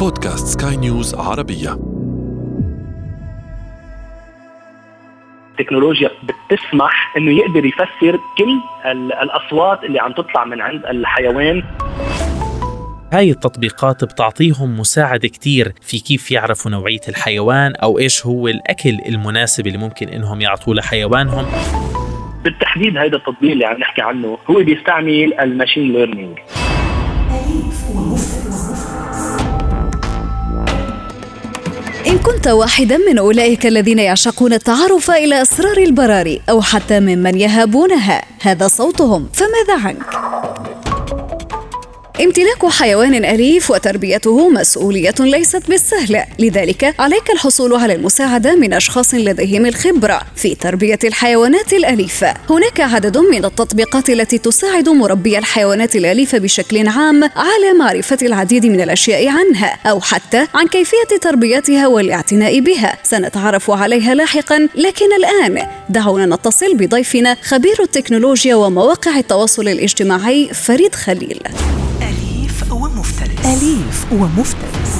بودكاست سكاي نيوز عربية. التكنولوجيا بتسمح إنه يقدر يفسر كل الأصوات اللي عم تطلع من عند الحيوان. هاي التطبيقات بتعطيهم مساعدة كتير في كيف يعرفوا نوعية الحيوان أو إيش هو الأكل المناسب اللي ممكن إنهم يعطوه لحيوانهم. بالتحديد هذا التطبيق اللي عم نحكي عنه هو بيستعمل ال machine learning كنت واحدا من أولئك الذين يعشقون التعرف إلى أسرار البراري أو حتى ممن يهابونها هذا صوتهم فماذا عنك؟ امتلاك حيوان أليف وتربيته مسؤولية ليست بالسهلة لذلك عليك الحصول على المساعدة من أشخاص لديهم الخبرة في تربية الحيوانات الأليفة. هناك عدد من التطبيقات التي تساعد مربي الحيوانات الأليفة بشكل عام على معرفة العديد من الأشياء عنها أو حتى عن كيفية تربيتها والاعتناء بها. سنتعرف عليها لاحقا لكن الآن دعونا نتصل بضيفنا خبير التكنولوجيا ومواقع التواصل الاجتماعي فريد خليل. أليف ومفترس.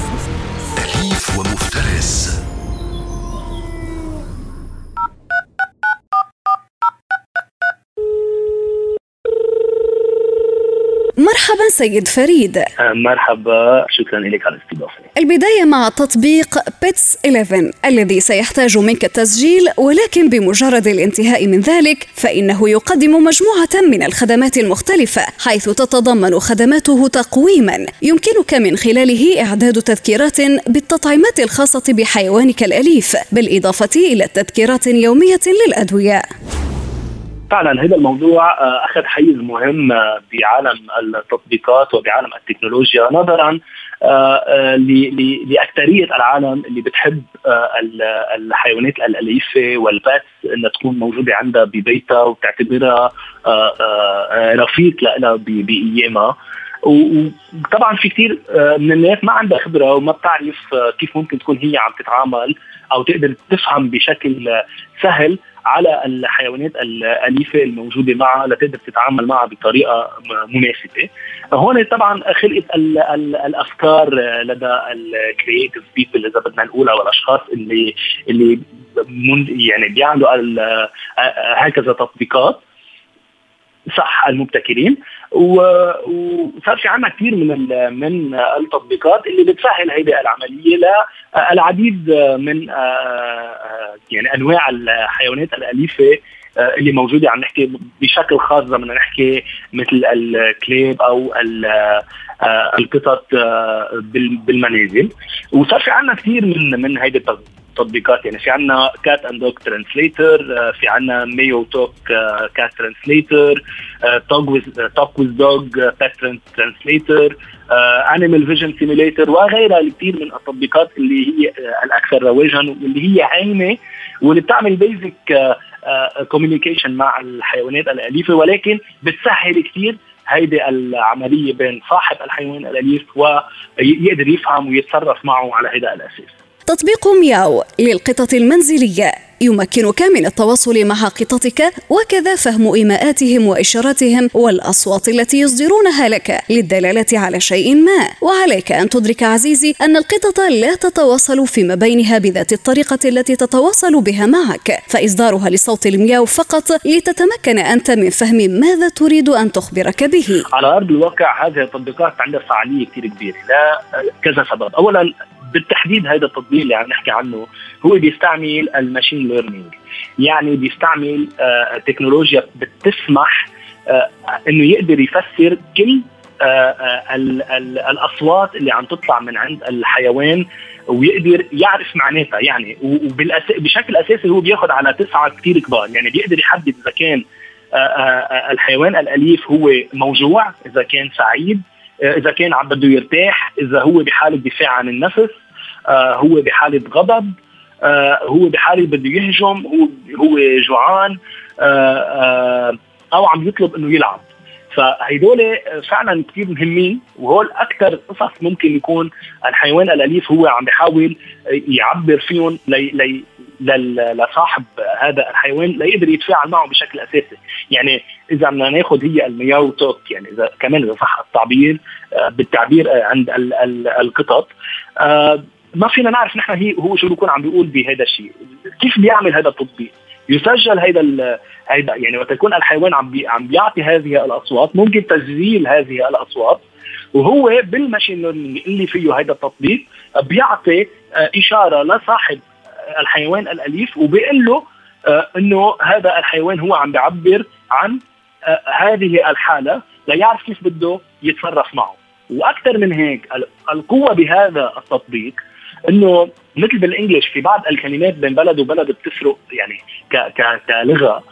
مرحبا سيد فريد. آه، مرحبا. شكرا لك على الاستضافة. البداية مع تطبيق بيتس 11 الذي سيحتاج منك التسجيل ولكن بمجرد الانتهاء من ذلك فإنه يقدم مجموعة من الخدمات المختلفة حيث تتضمن خدماته تقويما. يمكنك من خلاله إعداد تذكيرات بالتطعيمات الخاصة بحيوانك الأليف بالإضافة إلى تذكيرات يومية للأدوية. فعلا هذا الموضوع آه، أخذ حيز مهم آه، بعالم التطبيقات وبعالم التكنولوجيا نظرا آه، لأكثرية العالم اللي بتحب الحيوانات الأليفة والباتس إنها تكون موجودة عندها ببيتها وبتعتبرها رفيق لها بأيامها. وطبعا في كثير من الناس ما عندها خبرة وما بتعرف كيف ممكن تكون هي عم تتعامل أو تقدر تفهم بشكل سهل على الحيوانات الأليفة الموجودة معها لتقدر تتعامل معها بطريقة مناسبة. هون طبعا خلقت ال ال الأفكار لدى ال creative people إذا بدنا نقول أو الأشخاص اللي اللي يعني بيعملوا هكذا تطبيقات صح المبتكرين. وصار في عندنا كثير من من التطبيقات اللي بتسهل هذه العملية للعديد من يعني أنواع الحيوانات الأليفة اللي موجودة عم نحكي بشكل خاص بدنا نحكي مثل الكليب أو القطط بالمنازل. وصار في عندنا كثير من من هيدي تطبيقات يعني في عندنا cat and dog translator في عندنا Meow Talk cat translator talk with dog pet translator animal vision simulator وغيرها الكثير من التطبيقات اللي هي uh, الأكثر رواجا واللي هي هينة واللي بتعمل basic communication uh, مع الحيوانات الأليفة ولكن بتسهل كثير هيدي العملية بين صاحب الحيوان الأليف ويقدر يفهم ويتصرف معه على هذا الأساس. تطبيق مياو للقطط المنزلية. يمكنك من التواصل مع قطتك وكذا فهم إيماءاتهم وإشاراتهم والأصوات التي يصدرونها لك للدلالة على شيء ما. وعليك أن تدرك عزيزي أن القطط لا تتواصل فيما بينها بذات الطريقة التي تتواصل بها معك. فإصدارها لصوت المياو فقط لتتمكن أنت من فهم ماذا تريد أن تخبرك به. على أرض الواقع هذه التطبيقات عندها فعالية كثير كبيرة. لا كذا سبب أولا بالتحديد هذا التطبيق اللي عم نحكي عنه هو بيستعمل الماشين ليرنينج يعني بيستعمل آه تكنولوجيا بتسمح آه إنه يقدر يفسر كل آه, آه، ال ال الأصوات اللي عم تطلع من عند الحيوان ويقدر يعرف معناتها. يعني وبشكل أساسي هو بياخذ على تسعة كثير كبار. يعني بيقدر يحدد إذا كان آه، آه، الحيوان الأليف هو موجوع إذا كان سعيد إذا كان عم بده يرتاح إذا هو بحالة دفاع عن النفس آه هو بحالة غضب آه هو بحالة بده يهجم هو هو جوعان آه آه أو عم يطلب إنه يلعب. فهيدول فعلا كثير مهمين وهول أكثر قصص ممكن يكون الحيوان الأليف هو عم بيحاول يعبر فيهم لي لي لصاحب هذا الحيوان ليقدر يتفاعل معه بشكل أساسي. يعني إذا بدنا ناخذ هي المياو توك يعني إذا كمان إذا صح التعبير آه، بالتعبير آه، عند ال ال القطط آه ما فينا نعرف نحن هي هو شو بيكون عم بيقول بهذا الشيء. كيف بيعمل هذا التطبيق؟ يسجل هيدا هيدا يعني وقت يكون الحيوان عم بي عم بيعطي هذه الأصوات ممكن تسجيل هذه الأصوات وهو بالماشين اللي فيه هيدا التطبيق بيعطي إشارة لصاحب الحيوان الأليف وبيقول له آه، إنه هذا الحيوان هو عم بيعبر عن آه، هذه الحالة ليعرف كيف بده يتصرف معه. وأكثر من هيك القوة بهذا التطبيق إنه مثل بالانجلش في بعض الكلمات بين بلد وبلد بتفرق يعني ك ك كلغة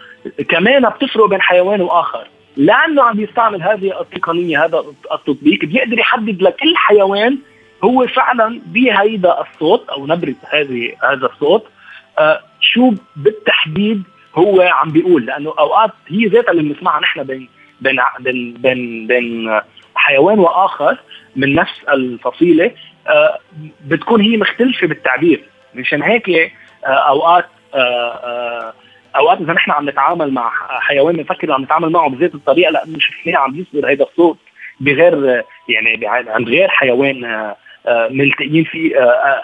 كمان بتفرق بين حيوان وآخر. لأنه عم بيستعمل هذه التقنية هذا التطبيق بيقدر يحدد لكل حيوان هو فعلا بهيدا الصوت أو نبرة هذه هذا الصوت آه شو بالتحديد هو عم بيقول. لأنه أوقات هي ذاتها اللي بنسمعها نحن بين بين بين بين, بين حيوان وآخر من نفس الفصيلة آه بتكون هي مختلفة بالتعبير. مشان هيك آه أوقات آه أوقات إذا نحن عم نتعامل مع حيوان بنفكر عم نتعامل معه بذات الطريقة لأنه شفناه عم يصدر هذا الصوت بغير يعني عند غير حيوان ملتقيين فيه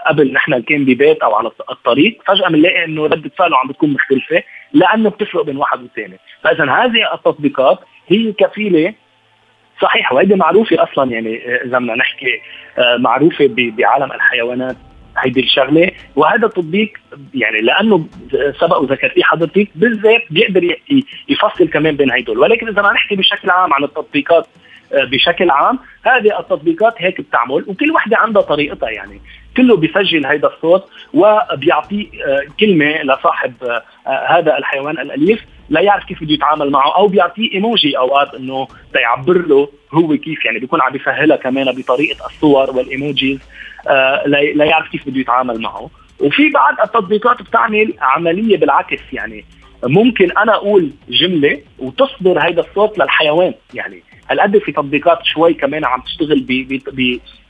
قبل نحن كان ببيت أو على الطريق. فجأة بنلاقي إنه ردة فعله عم بتكون مختلفة لأنه بتفرق بين واحد والثاني. فاذا هذه التطبيقات هي كفيلة صحيح وهيدي معروفة أصلا يعني إذا بدنا نحكي معروفة بعالم الحيوانات هيدي الشغلة. وهذا التطبيق يعني لأنه سبق وذكرتيه حضرتك بالذات بيقدر يفصل كمان بين هيدول. ولكن إذا بدنا نحكي بشكل عام عن التطبيقات آه، بشكل عام. هذه التطبيقات هيك بتعمل وكل وحدة عندها طريقتها يعني. كله بيسجل هذا الصوت وبيعطيه آه، كلمة لصاحب آه، هذا الحيوان الأليف لا يعرف كيف بده يتعامل معه أو بيعطيه إيموجي أوقات إنه تيعبر له هو كيف يعني بيكون عم بيسهلها كمان بطريقة الصور والإيموجيز آه لا يعرف كيف بده يتعامل معه. وفي بعض التطبيقات بتعمل عملية بالعكس يعني. ممكن أنا أقول جملة وتصدر هيدا الصوت للحيوان يعني. هالقد في تطبيقات شوي كمان عم تشتغل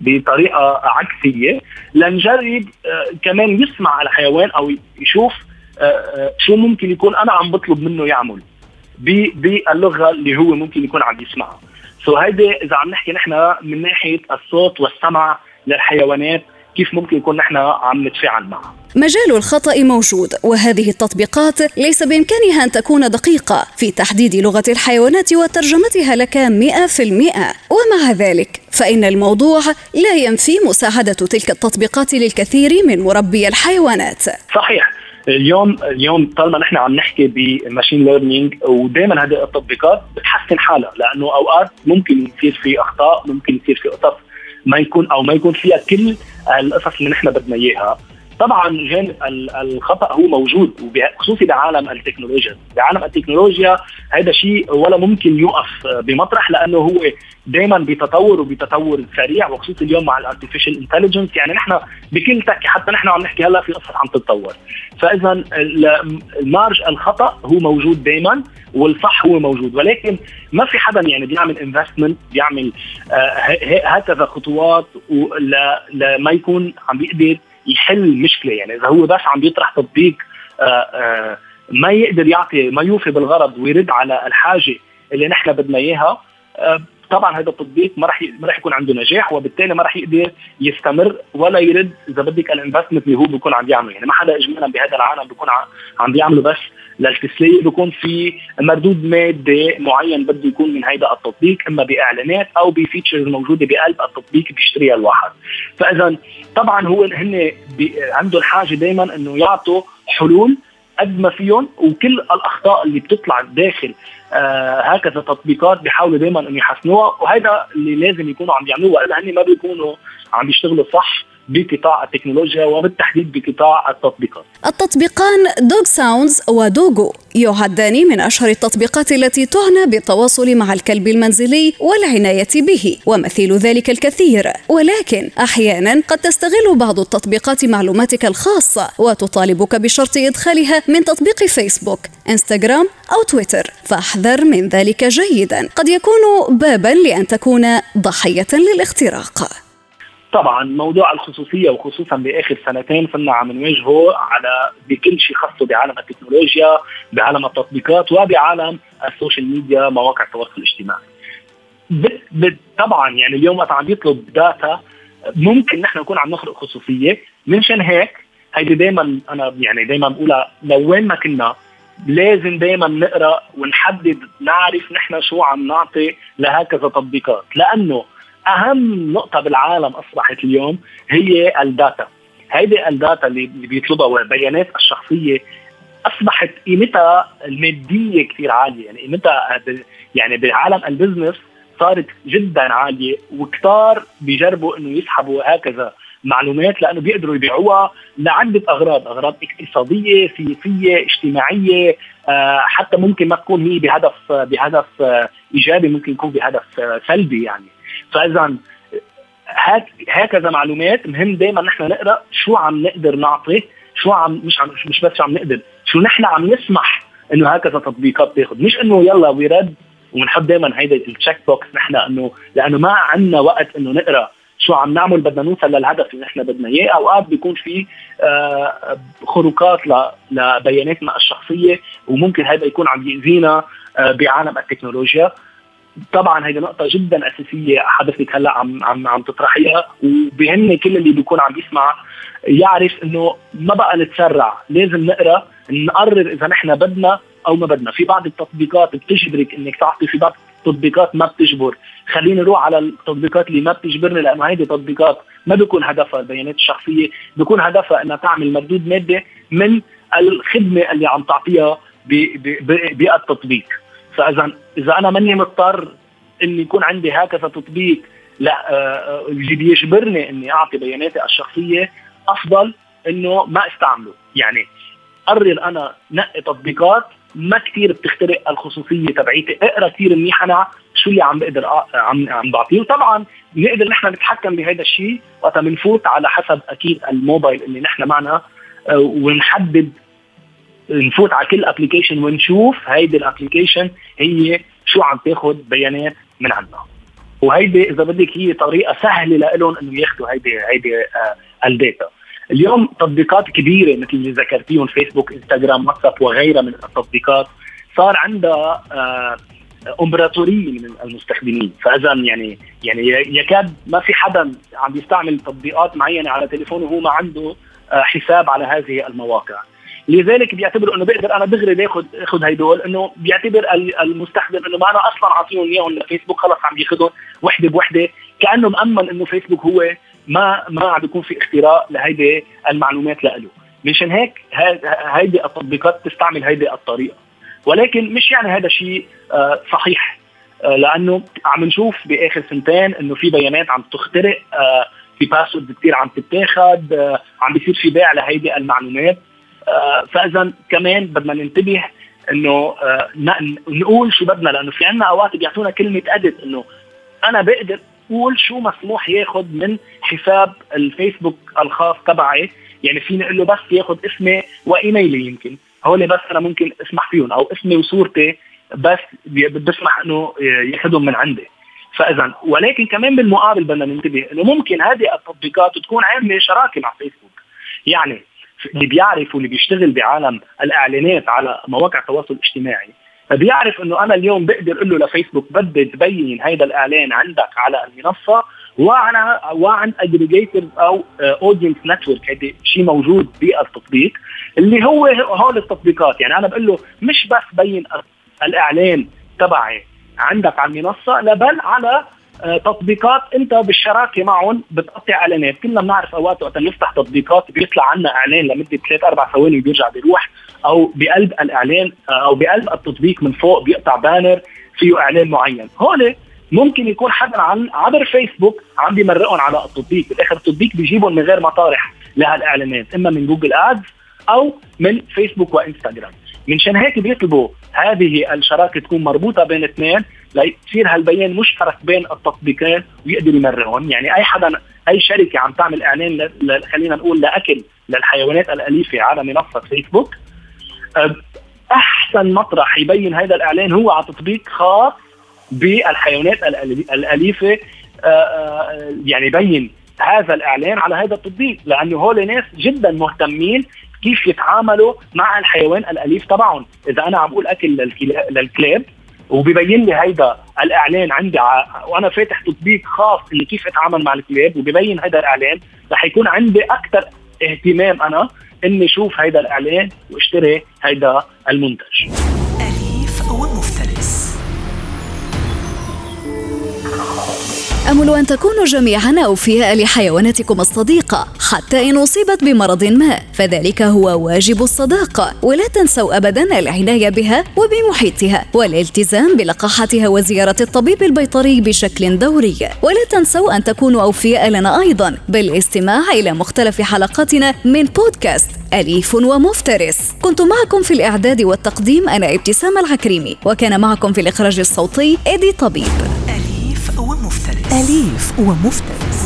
بطريقة عكسية لنجرب آه كمان يسمع الحيوان أو يشوف آه, آه، شو ممكن يكون أنا عم بطلب منه يعمل. باللغة اللي هو ممكن يكون عم يسمعها. سو هيدي إذا عم نحكي نحن من ناحية الصوت والسمع للحيوانات كيف ممكن يكون نحن عم نتفاعل معها. مجال الخطأ موجود وهذه التطبيقات ليس بإمكانها أن تكون دقيقة. في تحديد لغة الحيوانات وترجمتها لك 100% ومع ذلك فإن الموضوع لا ينفي مساعدة تلك التطبيقات للكثير من مربي الحيوانات. صحيح. اليوم اليوم طالما نحن عم نحكي بماشين ليرنينج ودائما هذه التطبيقات بتحسن حالها لأنه أوقات ممكن يصير في أخطاء ممكن يصير في قصص ما يكون أو ما يكون فيها كل القصص اللي نحن بدنا إياها. طبعا جانب الخطأ هو موجود خصوصي بعالم التكنولوجيا. بعالم التكنولوجيا هذا شيء ولا ممكن يوقف بمطرح لأنه هو دائما بتطور وبتطور سريع وخصوصي اليوم مع ال artificial intelligence يعني نحن بكل tech حتى نحن عم نحكي هلأ في قصه عم تتطور. فاذا ال marge الخطأ هو موجود دائما والصح هو موجود. ولكن ما في حدا يعني بيعمل investment بيعمل آه هكذا خطوات لما يكون عم بيقدر يحل مشكله يعني إذا هو بس عم بيطرح تطبيق آه آه ما يقدر يعطي ما يوفي بالغرض ويرد على الحاجة اللي نحن بدنا إياها آه طبعا هذا التطبيق ما راح ما راح يكون عنده نجاح وبالتالي ما راح يقدر يستمر ولا يرد إذا بدك ال investment اللي هو بيكون عم يعمله. يعني ما حدا اجمالا بهذا العالم بيكون عم بيعمله بس للتسلية بيكون في مردود مادي معين بده يكون من هيدا التطبيق إما بإعلانات أو بفيتشرز موجودة بقلب التطبيق بيشتريها الواحد. فاذا طبعا هو هن عنده الحاجة دائما إنه يعطوا حلول قد ما فيهم وكل الأخطاء اللي بتطلع داخل آه هكذا تطبيقات بيحاولوا دائما إنه يحسنوها وهذا اللي لازم يكونوا عم يعملوه والا هن ما بيكونوا عم يشتغلوا صح. بقطاع التكنولوجيا وبالتحديد بقطاع التطبيقات. التطبيقان دوغ ساوندز ودوغو. يعدان من أشهر التطبيقات التي تعنى بالتواصل مع الكلب المنزلي والعناية به ومثيل ذلك الكثير. ولكن أحيانا قد تستغل بعض التطبيقات معلوماتك الخاصة وتطالبك بشرط إدخالها من تطبيق فيسبوك إنستغرام أو تويتر. فاحذر من ذلك جيدا. قد يكون بابا لأن تكون ضحية للاختراق. طبعا موضوع الخصوصية وخصوصا بآخر سنتين صرنا عم نواجهه على بكل شيء خاصه بعالم التكنولوجيا بعالم التطبيقات وبعالم ال social media مواقع التواصل الاجتماعي. طبعا يعني اليوم وقت عم يطلب data ممكن نحن نكون عم نخلق خصوصية. منشان هيك هيدي دائما أنا يعني دائما بقولها لو وين ما كنا لازم دائما نقرأ ونحدد نعرف نحن شو عم نعطي لهكذا تطبيقات. لأنه أهم نقطة بالعالم أصبحت اليوم هي ال data هيدي ال data اللي بيطلبها والبيانات الشخصية أصبحت قيمتها المادية كثير عالية يعني قيمتها يعني بعالم ال business صارت جدا عالية وكتار بيجربوا إنه يسحبوا هكذا معلومات لأنه بيقدروا يبيعوها لعدة أغراض، أغراض اقتصادية، سياسية، اجتماعية، آه حتى ممكن ما تكون هي بهدف بهدف آه إيجابي ممكن يكون بهدف آه سلبي يعني. فاذا هكذا معلومات مهم دائما نحن نقرأ شو عم نقدر نعطي شو عم مش عم مش بس شو عم نقدر شو نحن عم نسمح إنه هكذا تطبيقات تاخذ مش إنه يلا ويرد وبنحط دائما هيدا ال check box نحن إنه لأنه ما عندنا وقت إنه نقرأ شو عم نعمل بدنا نوصل للهدف اللي نحن بدنا إياه. أوقات بيكون في آه خروقات لبياناتنا الشخصية وممكن هذا يكون عم يأذينا آه بعالم التكنولوجيا. طبعا هيدي نقطة جدا أساسية حضرتك هلأ عم عم عم تطرحيها وبهمني كل اللي بيكون عم يسمع يعرف إنه ما بقى نتسرع، لازم نقرأ نقرر إذا نحن بدنا أو ما بدنا، في بعض التطبيقات بتجبرك إنك تعطي في بعض التطبيقات ما بتجبر، خليني أروح على التطبيقات اللي ما بتجبرني لأنه هيدي تطبيقات ما بيكون هدفها البيانات الشخصية، بيكون هدفها إنها تعمل مردود مادي من الخدمة اللي عم تعطيها بالتطبيق. فاذا إذا أنا ماني مضطر إني يكون عندي هكذا تطبيق لا آه، آه، اللي بيجبرني إني أعطي بياناتي الشخصية أفضل إنه ما أستعمله. يعني قرر أنا نقي تطبيقات ما كثير بتخترق الخصوصية تبعيتي. أقرأ كثير منيح أنا شو اللي عم بقدر عم عم بعطيه. وطبعا بنقدر نحن نتحكم بهذا الشيء وقت بنفوت على حسب أكيد الموبايل اللي نحن معنا آه، ونحدد نفوت على كل application ونشوف هيدي ال application هي شو عم تاخذ بيانات من عندنا. وهيدي إذا بدك هي طريقة سهلة لهم انه ياخذوا هيدي هيدي آه ال data. اليوم تطبيقات كبيرة مثل اللي ذكرتيهم فيسبوك انستغرام واتساب وغيرها من التطبيقات صار عندها آه امبراطوريه من المستخدمين. فإذا يعني يعني يكاد ما في حدا عم يستعمل تطبيقات معينة على تليفونه وهو ما عنده آه حساب على هذه المواقع. لذلك بيعتبروا إنه بقدر أنا دغري باخذ اخذ هدول إنه بيعتبر المستخدم إنه ما أنا أصلا عاطيهم إياهم لفيسبوك خلص عم ياخذهم وحدة بوحدة كأنه مأمن إنه فيسبوك هو ما ما عم بيكون في اختراق لهيدي المعلومات له مشان هيك هيدي التطبيقات تستعمل هيدي الطريقة. ولكن مش يعني هذا شيء آه، صحيح آه، لأنه عم نشوف بآخر سنتين إنه في بيانات عم تخترق آه، في باسورد كثير عم تتاخذ عم بيصير في بيع لهيدي المعلومات. فإذا كمان بدنا ننتبه إنه آه، نقول شو بدنا لأنه في عنا أوقات بيعطونا كلمة ادت إنه أنا بقدر أقول شو مسموح ياخذ من حساب الفيسبوك الخاص تبعي. يعني فيني أقول له بس ياخذ اسمي وإيميلي يمكن. هول بس أنا ممكن أسمح فيهم أو اسمي وصورتي بس بسمح إنه ياخذهم من عندي. فإذا ولكن كمان بالمقابل بدنا ننتبه إنه ممكن هذه التطبيقات تكون عاملة شراكة مع فيسبوك. يعني اللي بيعرف واللي بيشتغل بعالم الإعلانات على مواقع التواصل الاجتماعي فبيعرف إنه أنا اليوم بقدر أقول له لفيسبوك بدي تبين هيدا الإعلان عندك على المنصة وعلى وعند aggregator أو audience network هيدي شيء موجود بالتطبيق اللي هو هول التطبيقات. يعني أنا بقول له مش بس بين الإعلان تبعي عندك على المنصة لا بل على تطبيقات انت بالشراكة معهم بتقطع إعلانات. كلنا بنعرف أوقات وقت نفتح تطبيقات بيطلع عنا إعلان لمدة ثلاث أربع ثواني وبيرجع بيروح أو بقلب الإعلان آه، أو بقلب التطبيق من فوق بيقطع banner فيه إعلان معين. هول ممكن يكون حدا عن عبر فيسبوك عم بيمرقهم على التطبيق. بالآخر التطبيق بيجيبهم من غير مطارح لهالإعلانات إما من جوجل ادز أو من فيسبوك وإنستغرام. منشان هيك بيطلبوا هذه الشراكة تكون مربوطة بين اثنين ليصير هالبيان مشترك بين التطبيقين ويقدر يمررهم يعني أي حدا أي شركة عم تعمل إعلان خلينا نقول لأكل للحيوانات الأليفة على منصة فيسبوك أحسن مطرح يبين هذا الإعلان هو على تطبيق خاص بالحيوانات الأليفة أه، أه، يعني يبين هذا الإعلان على هذا التطبيق لأنه هول ناس جدا مهتمين كيف يتعاملوا مع الحيوان الأليف تبعهم. إذا أنا عم أقول أكل للكلاب وبيبين لي هيدا الإعلان عندي ع... وأنا فاتح تطبيق خاص إنه كيف أتعامل مع الكلاب وبيبين هيدا الإعلان. رح يكون عندي أكثر اهتمام أنا إني أشوف هيدا الإعلان واشتري هيدا المنتج. أليف ومفترس. أمل أن تكونوا جميعا أوفياء لحيواناتكم الصديقة حتى إن أصيبت بمرض ما فذلك هو واجب الصداقة ولا تنسوا أبدا العناية بها وبمحيطها والالتزام بلقاحتها وزيارة الطبيب البيطري بشكل دوري. ولا تنسوا أن تكونوا أوفياء لنا أيضا بالاستماع إلى مختلف حلقاتنا من بودكاست أليف ومفترس. كنت معكم في الإعداد والتقديم أنا إبتسام العكريمي وكان معكم في الإخراج الصوتي إيدي طبيب. أليف ومفترس.